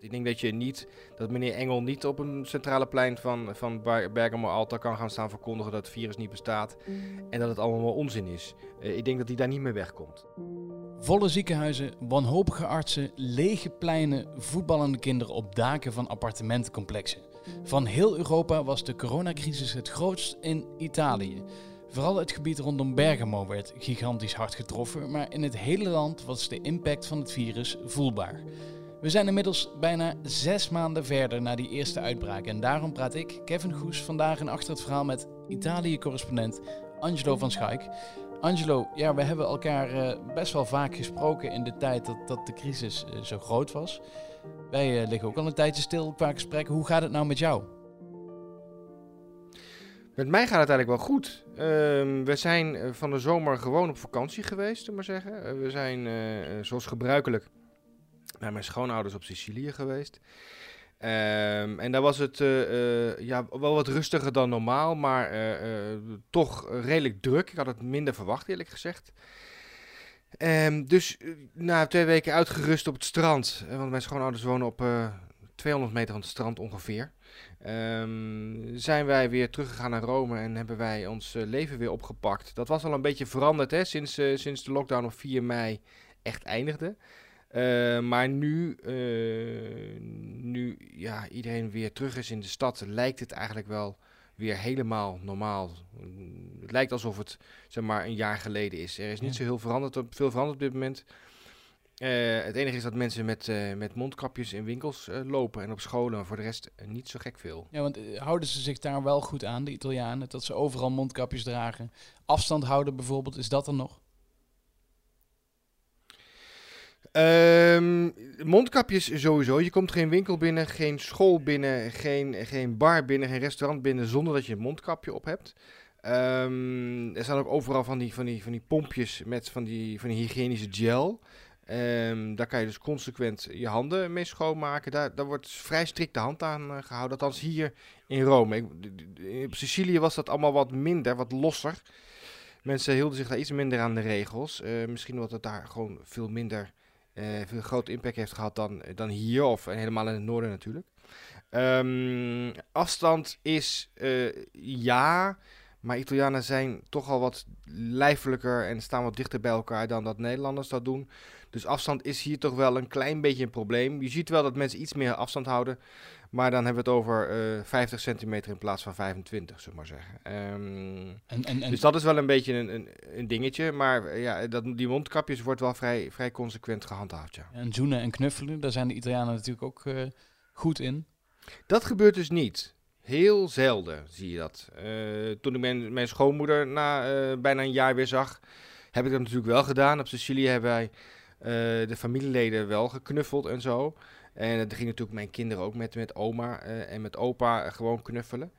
Ik denk dat je niet, dat meneer Engel niet op een centrale plein van, van Ber- Bergamo Alta kan gaan staan verkondigen dat het virus niet bestaat en dat het allemaal onzin is. Eh, ik denk dat hij daar niet meer wegkomt. Volle ziekenhuizen, wanhopige artsen, lege pleinen, voetballende kinderen op daken van appartementencomplexen. Van heel Europa was de coronacrisis het grootst in Italië. Vooral het gebied rondom Bergamo werd gigantisch hard getroffen, maar in het hele land was de impact van het virus voelbaar. We zijn inmiddels bijna zes maanden verder na die eerste uitbraak en daarom praat ik, Kevin Goes, vandaag in Achter het Verhaal met Italië-correspondent Angelo van Schaik. Angelo, ja, we hebben elkaar eh, best wel vaak gesproken in de tijd dat, dat de crisis eh, zo groot was. Wij eh, liggen ook al een tijdje stil qua gesprekken. Hoe gaat het nou met jou? Met mij gaat het eigenlijk wel goed. Ehm, we zijn van de zomer gewoon op vakantie geweest, we maar zeggen. We zijn zoals gebruikelijk bij mijn schoonouders op Sicilië geweest. Ehm, en daar was het eh, eh, ja, wel wat rustiger dan normaal, maar eh, toch redelijk druk. Ik had het minder verwacht, eerlijk gezegd. Ehm, dus na twee weken uitgerust op het strand, want mijn schoonouders wonen op eh, 200 meter van het strand ongeveer. Ehm, zijn wij weer teruggegaan naar Rome en hebben wij ons leven weer opgepakt. Dat was al een beetje veranderd hè, sinds, sinds de lockdown op 4 mei echt eindigde. Eh, maar nu, eh, nu ja, iedereen weer terug is in de stad, lijkt het eigenlijk wel weer helemaal normaal. Het lijkt alsof het zeg maar een jaar geleden is. Er is niet Ja. zo heel veranderd op, veel veranderd op dit moment. Eh, het enige is dat mensen met, met mondkapjes in winkels lopen en op scholen, maar voor de rest niet zo gek veel. Ja, want houden ze zich daar wel goed aan, de Italianen? Dat ze overal mondkapjes dragen. Afstand houden bijvoorbeeld, is dat er nog? Ehm, mondkapjes sowieso. Je komt geen winkel binnen, geen school binnen, geen, geen bar binnen, geen restaurant binnen zonder dat je een mondkapje op hebt. Ehm, er staan ook overal van die, van die, van die pompjes met van die, van die hygiënische gel. Ehm, daar kan je dus consequent je handen mee schoonmaken. Daar, daar wordt vrij strikt de hand aan eh, gehouden. Althans hier in Rome. Ik, op Sicilië was dat allemaal wat minder, wat losser. Mensen hielden zich daar iets minder aan de regels. Eh, misschien omdat het daar gewoon veel minder veel groot impact heeft gehad dan, dan hier, of helemaal in het noorden natuurlijk. Ehm, afstand is eh, ja, maar Italianen zijn toch al wat lijfelijker en staan wat dichter bij elkaar dan dat Nederlanders dat doen. Dus afstand is hier toch wel een klein beetje een probleem. Je ziet wel dat mensen iets meer afstand houden, maar dan hebben we het over eh 50 centimeter in plaats van 25, zullen we maar zeggen. Ehm, En, en, en dus dat is wel een beetje een, een, een dingetje. Maar eh, ja, dat, die mondkapjes wordt wel vrij, vrij consequent gehandhaafd, ja. en zoenen en knuffelen, daar zijn de Italianen natuurlijk ook eh, goed in. Dat gebeurt dus niet. Heel zelden zie je dat. Toen ik mijn, mijn schoonmoeder na bijna een jaar weer zag, heb ik dat natuurlijk wel gedaan. Op Sicilië hebben wij de familieleden wel geknuffeld en zo. En dat ging natuurlijk mijn kinderen ook met, met oma eh, en met opa gewoon knuffelen.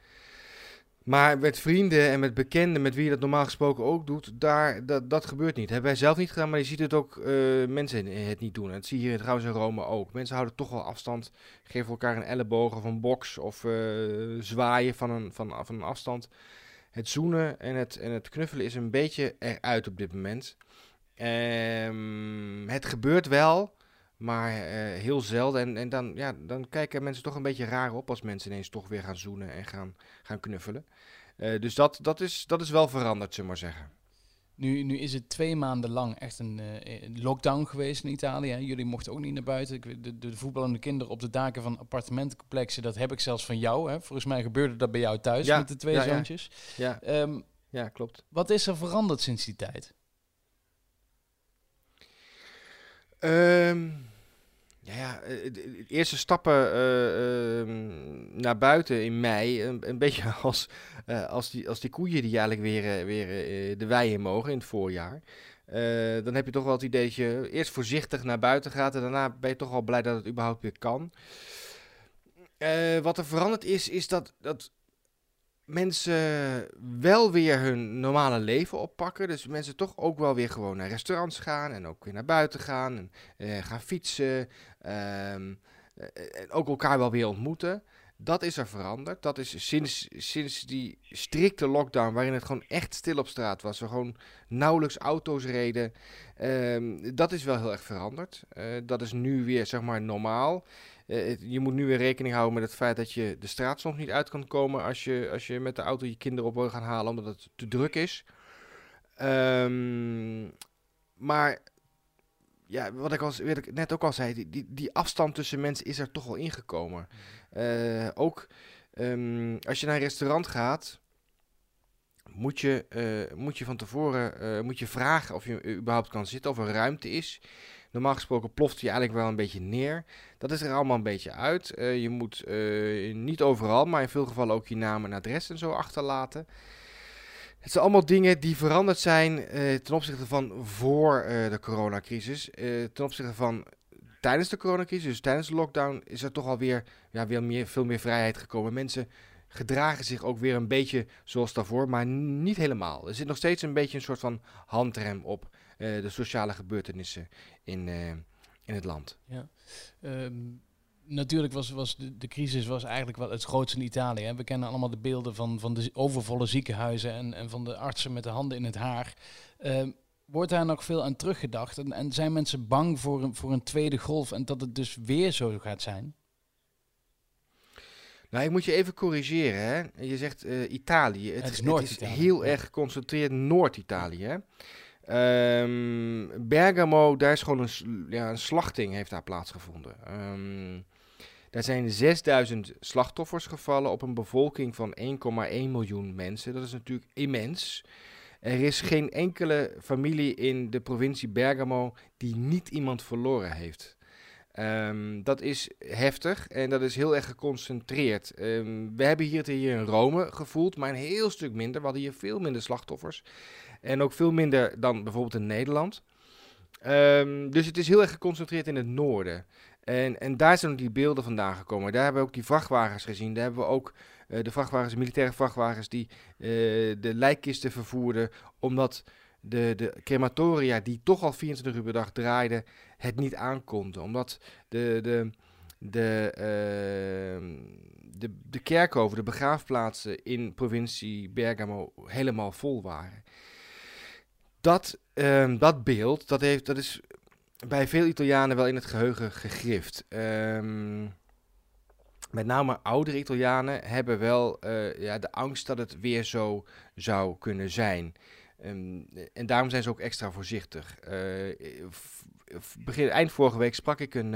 Maar met vrienden en met bekenden, met wie je dat normaal gesproken ook doet, daar, dat, dat gebeurt niet. hebben wij zelf niet gedaan, maar je ziet het ook mensen het niet doen. En dat zie je hier trouwens in Rome ook. Mensen houden toch wel afstand, geven elkaar een elleboog of een box of zwaaien van een, van, van een afstand. Het zoenen en het, en het knuffelen is een beetje eruit op dit moment. Um, het gebeurt wel, maar uh, heel zelden. En, en dan, ja, dan kijken mensen toch een beetje raar op als mensen ineens toch weer gaan zoenen en gaan, gaan knuffelen. Uh, dus dat, dat, is, dat is wel veranderd, zullen we maar zeggen. Nu, nu is het twee maanden lang echt een uh, lockdown geweest in Italië. Jullie mochten ook niet naar buiten. De, de, de voetballende kinderen op de daken van appartementencomplexen, dat heb ik zelfs van jou. Hè? Volgens mij gebeurde dat bij jou thuis ja, met de twee ja, zoontjes. Ja, ja. Um, ja, klopt. Wat is er veranderd sinds die tijd? Um, ja, ja, de eerste stappen uh, uh, naar buiten in mei, een, beetje als, uh, als, die, als die koeien die eigenlijk weer, weer de wei in mogen in het voorjaar. dan heb je toch wel het idee dat je eerst voorzichtig naar buiten gaat en daarna ben je toch al blij dat het überhaupt weer kan. wat er veranderd is, is dat, dat mensen wel weer hun normale leven oppakken. Dus mensen toch ook wel weer gewoon naar restaurants gaan en ook weer naar buiten gaan en gaan fietsen. Um, ook elkaar wel weer ontmoeten. Dat is er veranderd. Dat is sinds, sinds die strikte lockdown, waarin het gewoon echt stil op straat was. We gewoon nauwelijks auto's reden. Um, dat is wel heel erg veranderd. Uh, dat is nu weer, zeg maar, normaal. je moet nu weer rekening houden met het feit dat je de straat soms niet uit kan komen als je, als je met de auto je kinderen op wil gaan halen omdat het te druk is. Ehm, maar ja, wat ik, al, wat ik net ook al zei, die, die, die afstand tussen mensen is er toch wel ingekomen. Uh, ook um, als je naar een restaurant gaat, moet je, uh, moet je van tevoren uh, moet je vragen of je überhaupt kan zitten, of er ruimte is. Normaal gesproken ploft je eigenlijk wel een beetje neer. Dat is er allemaal een beetje uit. Je moet niet overal, maar in veel gevallen ook je naam en adres en zo achterlaten. Het zijn allemaal dingen die veranderd zijn ten opzichte van voor de coronacrisis. ten opzichte van tijdens de coronacrisis, dus tijdens de lockdown, is er toch alweer ja, weer meer, veel meer vrijheid gekomen. Mensen gedragen zich ook weer een beetje zoals daarvoor, maar niet helemaal. Er zit nog steeds een beetje een soort van handrem op de sociale gebeurtenissen in, in het land. Ja. Um, natuurlijk was, was de, de, crisis was eigenlijk wel het grootste in Italië. Hè. We kennen allemaal de beelden van, van de overvolle ziekenhuizen en, en van de artsen met de handen in het haar. Um, wordt daar nog veel aan teruggedacht? En, en zijn mensen bang voor een, voor een tweede golf en dat het dus weer zo gaat zijn? Nou, ik moet je even corrigeren. Hè? Je zegt uh, Italië. Het, het, is, het is heel erg geconcentreerd Noord-Italië. Um, Bergamo, daar is gewoon een, ja, een slachting heeft daar plaatsgevonden. Um, daar zijn 6000 slachtoffers gevallen op een bevolking van 1,1 miljoen mensen. Dat is natuurlijk immens. Er is geen enkele familie in de provincie Bergamo die niet iemand verloren heeft. Um, dat is heftig en dat is heel erg geconcentreerd. Um, we hebben hier het hier in Rome gevoeld, maar een heel stuk minder. We hadden hier veel minder slachtoffers. En ook veel minder dan bijvoorbeeld in Nederland. Um, dus het is heel erg geconcentreerd in het noorden. En, en daar zijn ook die beelden vandaan gekomen. Daar hebben we ook die vrachtwagens gezien. Daar hebben we ook uh, de vrachtwagens, militaire vrachtwagens, die uh, de lijkkisten vervoerden. Omdat de, de crematoria, die toch al 24 uur per dag draaiden, het niet aankonden. Omdat de, de, de, uh, de, de kerkhoven, de begraafplaatsen in provincie Bergamo helemaal vol waren. Dat, uh, dat beeld, dat, heeft, dat is bij veel Italianen wel in het geheugen gegrift. Um, met name oudere Italianen hebben wel uh, ja, de angst dat het weer zo zou kunnen zijn. Um, en daarom zijn ze ook extra voorzichtig. Uh, begin, eind vorige week sprak ik een,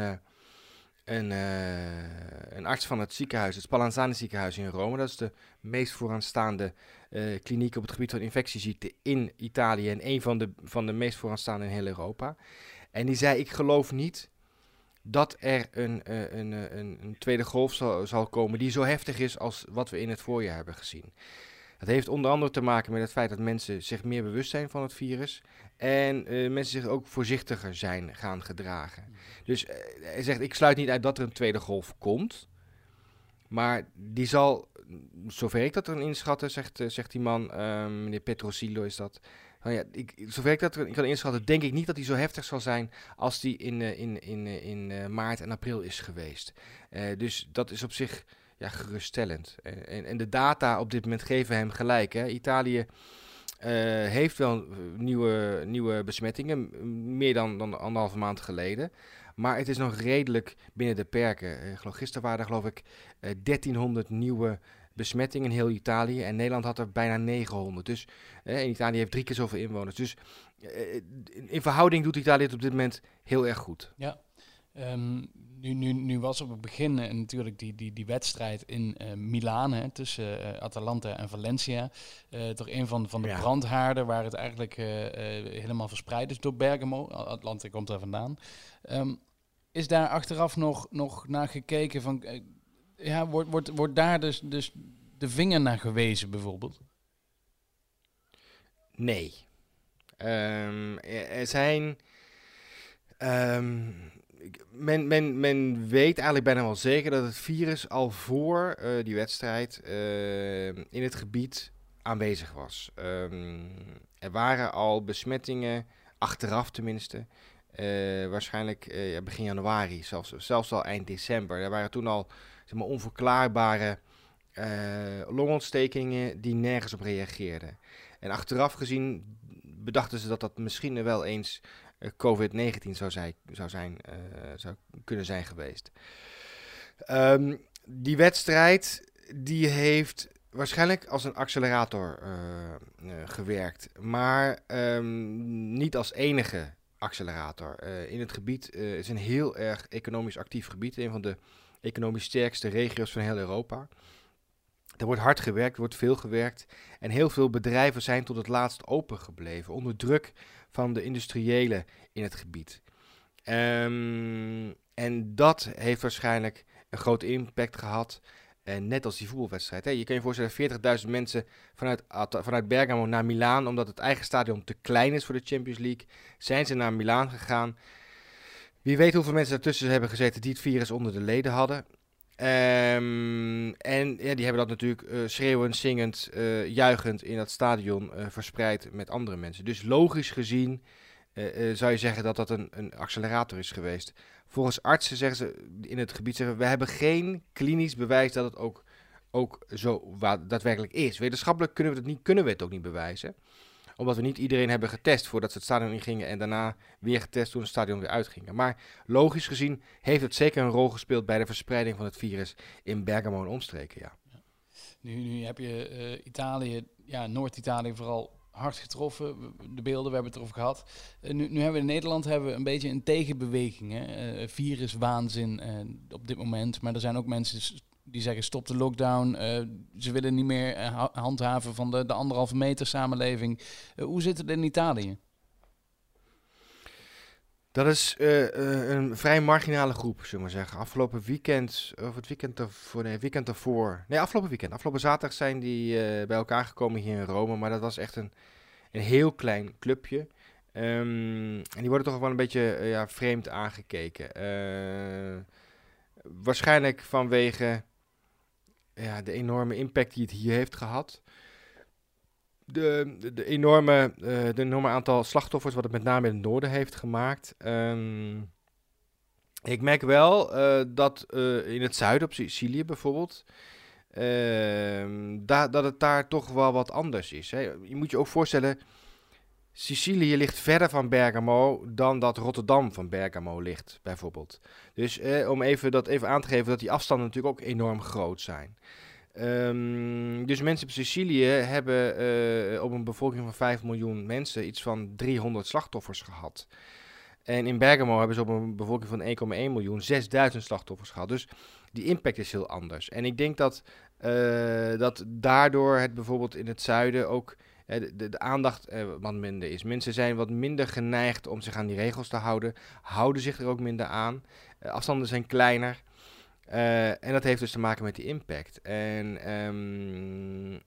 een, een, arts van het ziekenhuis, het Spallanzani ziekenhuis in Rome. Dat is de meest vooraanstaande kliniek op het gebied van infectieziekten in Italië en een van de, van de meest vooraanstaande in heel Europa. En die zei, ik geloof niet dat er een, een, een, een, tweede golf zal, zal komen die zo heftig is als wat we in het voorjaar hebben gezien. Dat heeft onder andere te maken met het feit dat mensen zich meer bewust zijn van het virus. En uh, mensen zich ook voorzichtiger zijn gaan gedragen. Dus hij zegt, ik sluit niet uit dat er een tweede golf komt. Maar die zal, zover ik dat erin inschatten, zegt, zegt die man, meneer Petrosillo is dat... Nou ja, ik, zover ik dat kan inschatten, denk ik niet dat die zo heftig zal zijn als die in, in, in, in maart en april is geweest. dus dat is op zich ja, geruststellend. En, en de data op dit moment geven hem gelijk. Hè. Italië heeft wel nieuwe, nieuwe besmettingen, meer dan, dan anderhalve maand geleden. Maar het is nog redelijk binnen de perken. Gisteren waren er geloof ik uh, eh, 1300 nieuwe besmettingen in heel Italië. En Nederland had er bijna 900. Dus uh, Italië heeft drie keer zoveel inwoners. Dus in verhouding doet Italië het op dit moment heel erg goed. Ja. Um, nu, nu, nu was op het begin uh, natuurlijk die, die, die wedstrijd in uh, Milaan hè, tussen uh, Atalanta en Valencia. toch een van, van de ja. brandhaarden waar het eigenlijk helemaal verspreid is door Bergamo. Atalanta komt daar vandaan. Um, is daar achteraf nog, nog naar gekeken van... ja, wordt, wordt, wordt daar dus, dus de vinger naar gewezen bijvoorbeeld? Nee. Um, er zijn... Um, men, men, men weet eigenlijk bijna wel zeker dat het virus al voor uh, die wedstrijd uh, in het gebied aanwezig was. Er waren al besmettingen, achteraf tenminste, uh, waarschijnlijk begin januari, zelfs, zelfs al eind december. Er waren toen al zeg maar, onverklaarbare longontstekingen die nergens op reageerden. En achteraf gezien bedachten ze dat dat misschien wel eens eh, COVID-19 zou, zijn, zou, zijn, zou kunnen zijn geweest. Ehm, die wedstrijd die heeft waarschijnlijk als een accelerator gewerkt, maar um, niet als enige accelerator. Uh, in het gebied is een heel erg economisch actief gebied, een van de economisch sterkste regio's van heel Europa. Er wordt hard gewerkt, er wordt veel gewerkt en heel veel bedrijven zijn tot het laatst open gebleven onder druk van de industriëlen in het gebied. Um, en dat heeft waarschijnlijk een grote impact gehad. En net als die voetbalwedstrijd. Hè. Je kan je voorstellen, 40.000 mensen vanuit, vanuit Bergamo naar Milaan, omdat het eigen stadion te klein is voor de Champions League, zijn ze naar Milaan gegaan. Wie weet hoeveel mensen daartussen hebben gezeten die het virus onder de leden hadden. Um, en ja, die hebben dat natuurlijk uh, schreeuwend, zingend, uh, juichend in dat stadion verspreid met andere mensen. Dus logisch gezien zou je zeggen dat dat een, een accelerator is geweest. Volgens artsen zeggen ze in het gebied, zeggen, we hebben geen klinisch bewijs dat het ook, ook zo daadwerkelijk is. Wetenschappelijk kunnen we, het niet, kunnen we het ook niet bewijzen. Omdat we niet iedereen hebben getest voordat ze het stadion ingingen en daarna weer getest toen het stadion weer uitgingen. Maar logisch gezien heeft het zeker een rol gespeeld bij de verspreiding van het virus in Bergamo en omstreken, ja. Nu, nu heb je uh, Italië, ja, Noord-Italië vooral hard getroffen. De beelden, we hebben het erover gehad. Uh, nu, nu, hebben we in Nederland hebben we een beetje een tegenbeweging. Hè? Uh, viruswaanzin uh, op dit moment. Maar er zijn ook mensen die zeggen stop de lockdown. ze willen niet meer handhaven van de, de anderhalve meter samenleving. hoe zit het in Italië? Dat is een vrij marginale groep, zullen we zeggen. Afgelopen weekend, of het weekend ervoor, nee, weekend. Nee, afgelopen weekend. Afgelopen zaterdag zijn die bij elkaar gekomen hier in Rome. Maar dat was echt een een heel klein clubje. Um, en die worden toch wel een beetje ja, vreemd aangekeken. Waarschijnlijk vanwege ja, de enorme impact die het hier heeft gehad. De, de, enorme, uh, de enorme aantal slachtoffers wat het met name in het noorden heeft gemaakt. Um, ik merk wel dat in het zuiden, op Sicilië bijvoorbeeld, da dat het daar toch wel wat anders is. Je moet je ook voorstellen, Sicilië ligt verder van Bergamo dan dat Rotterdam van Bergamo ligt, bijvoorbeeld. Dus eh, om even dat even aan te geven dat die afstanden natuurlijk ook enorm groot zijn. Um, dus mensen op Sicilië hebben uh, op een bevolking van 5 miljoen mensen iets van 300 slachtoffers gehad. En in Bergamo hebben ze op een bevolking van 1,1 miljoen 6000 slachtoffers gehad. Dus die impact is heel anders. En ik denk dat, uh, dat daardoor het bijvoorbeeld in het zuiden ook uh, de, aandacht wat minder is. Mensen zijn wat minder geneigd om zich aan die regels te houden, houden zich er ook minder aan. afstanden zijn kleiner. En dat heeft dus te maken met die impact. En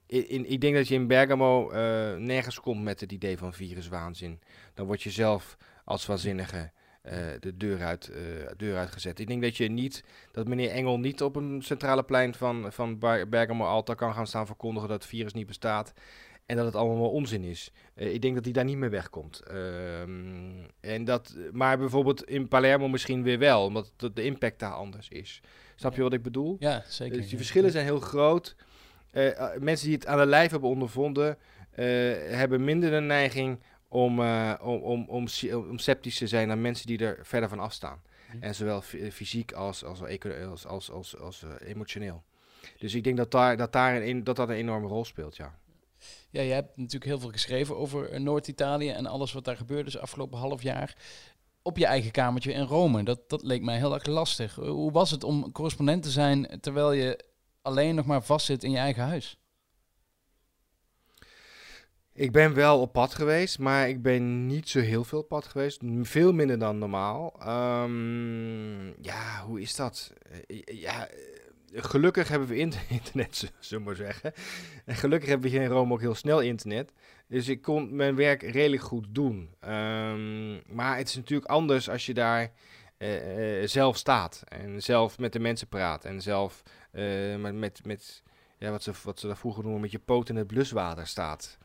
in, ik denk dat je in Bergamo nergens komt met het idee van viruswaanzin. Dan word je zelf als waanzinnige uh, de deur uit, deur uitgezet. Ik denk dat je niet, dat meneer Engel niet op een centrale plein van, van Bergamo Alta kan gaan staan verkondigen dat het virus niet bestaat. En dat het allemaal onzin is. Ik denk dat hij daar niet meer wegkomt. Ehm, en dat, maar bijvoorbeeld in Palermo misschien weer wel, omdat de impact daar anders is. Snap je wat ik bedoel? Ja, zeker. Dus die verschillen zijn heel groot. mensen die het aan de lijf hebben ondervonden, hebben minder de neiging om, uh, om, om, om, om, sceptisch te zijn naar mensen die er verder van afstaan. Mm. En zowel fysiek als, als, als, als, als, als uh, emotioneel. Dus ik denk dat daar, dat, daar een, dat dat een enorme rol speelt, ja. Ja, je hebt natuurlijk heel veel geschreven over eh, Noord-Italië en alles wat daar gebeurde is afgelopen half jaar. Op je eigen kamertje in Rome. Dat, dat leek mij heel erg lastig. Hoe was het om correspondent te zijn terwijl je alleen nog maar vastzit in je eigen huis? Ik ben wel op pad geweest, maar ik ben niet zo heel veel op pad geweest. Veel minder dan normaal. Um, ja, hoe is dat? Eh, ja, gelukkig hebben we internet, zullen we maar zeggen. En gelukkig hebben we hier in Rome ook heel snel internet. Dus ik kon mijn werk redelijk goed doen. Um, maar het is natuurlijk anders als je daar uh, uh, zelf staat. En zelf met de mensen praat. En zelf uh, met, met, met ja, wat, ze, wat ze daar vroeger noemen, met je poot in het bluswater staat.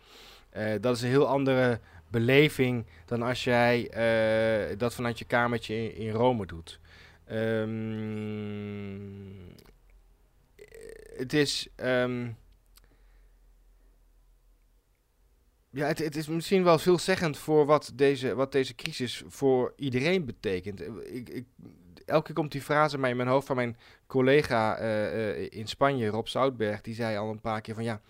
Dat is een heel andere beleving dan als jij dat vanuit je kamertje in, in Rome doet. Um, het is. Um, ja, het, is misschien wel veelzeggend voor wat deze, wat deze crisis voor iedereen betekent. Ik, ik, elke keer komt die frase mij in mijn hoofd van mijn collega eh, eh, in Spanje, Rob Zoutberg. Die zei al een paar keer van ja,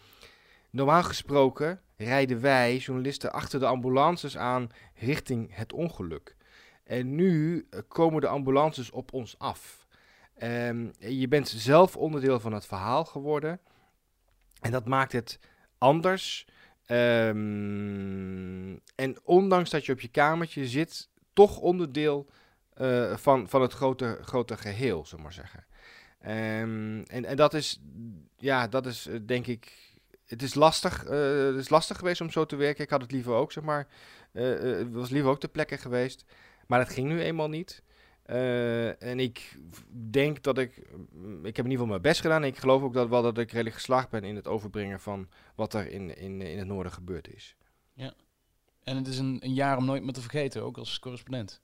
normaal gesproken rijden wij, journalisten, achter de ambulances aan richting het ongeluk. En nu eh, komen de ambulances op ons af. Ehm, je bent zelf onderdeel van het verhaal geworden. En dat maakt het anders. Ehm, en ondanks dat je op je kamertje zit, toch onderdeel uh, van, van het grote, grote geheel, zullen maar zeggen. Um, en, en dat is, ja, dat is uh, denk ik, het is lastig, uh, het is lastig geweest om zo te werken. Ik had het liever ook, zeg maar, het was liever ook ter plekke geweest. Maar dat ging nu eenmaal niet. Uh, en ik denk dat ik, mm, ik heb in ieder geval mijn best gedaan. Ik geloof ook dat wel dat ik redelijk geslaagd ben in het overbrengen van wat er in, in, in het noorden gebeurd is. Ja, en het is een, een jaar om nooit meer te vergeten, ook als correspondent.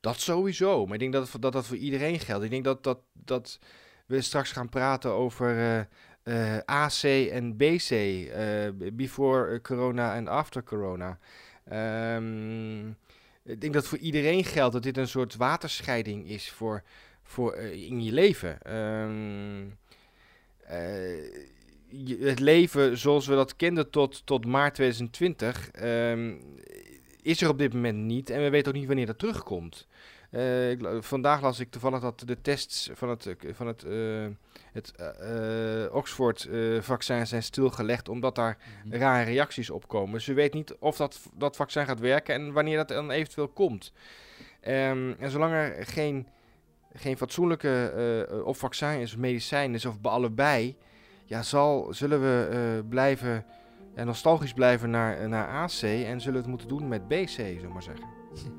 Dat sowieso, maar ik denk dat dat, dat voor iedereen geldt. Ik denk dat, dat, dat we straks gaan praten over uh, uh, AC en BC, before corona en after corona. Um, ik denk dat voor iedereen geldt dat dit een soort waterscheiding is voor, voor, uh, in je leven. Um, uh, het leven zoals we dat kenden tot, tot maart 2020 um, is er op dit moment niet. En we weten ook niet wanneer dat terugkomt. Uh, ik, vandaag las ik toevallig dat de tests van het, van het, uh, het uh, Oxford-vaccin zijn stilgelegd omdat daar mm -hmm. rare reacties op komen. Ze weet niet of dat, dat vaccin gaat werken en wanneer dat dan eventueel komt. Um, en zolang er geen, geen fatsoenlijke of vaccin is of medicijn is of bij allebei, ja, zal, zullen we blijven en nostalgisch blijven naar, naar AC en zullen we het moeten doen met BC, zullen maar zeggen.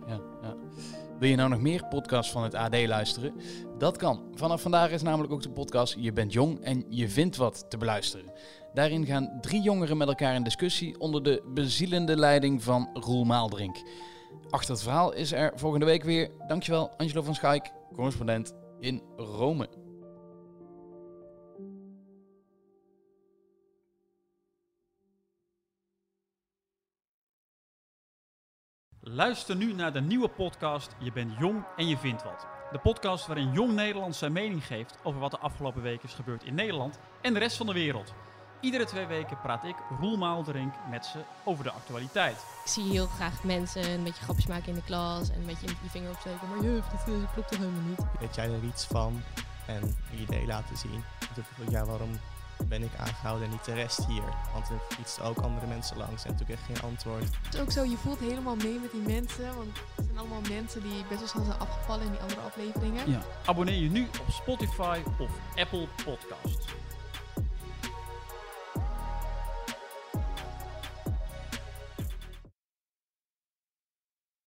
Ja, ja. Wil je nou nog meer podcasts van het AD luisteren? Dat kan. Vanaf vandaag is namelijk ook de podcast Je bent jong en je vindt wat te beluisteren. Daarin gaan drie jongeren met elkaar in discussie onder de bezielende leiding van Roel Maaldrink. Achter het verhaal is er volgende week weer. Dankjewel Angelo van Schaik, correspondent in Rome. Luister nu naar de nieuwe podcast Je bent jong en je vindt wat. De podcast waarin jong Nederland zijn mening geeft over wat de afgelopen weken is gebeurd in Nederland en de rest van de wereld. Iedere twee weken praat ik, Roel Maalderink, met ze over de actualiteit. Ik zie heel graag mensen een beetje grapjes maken in de klas en een beetje je vinger opsteken. Maar juf, dat klopt toch helemaal niet. Weet jij er iets van en je idee laten zien? Ja, waarom ben ik aangehouden en niet de rest hier. Want er fietsen ook andere mensen langs en natuurlijk echt geen antwoord. Het is ook zo, je voelt helemaal mee met die mensen. Want het zijn allemaal mensen die best wel snel zijn afgevallen in die andere afleveringen. Ja. Abonneer je nu op Spotify of Apple Podcasts.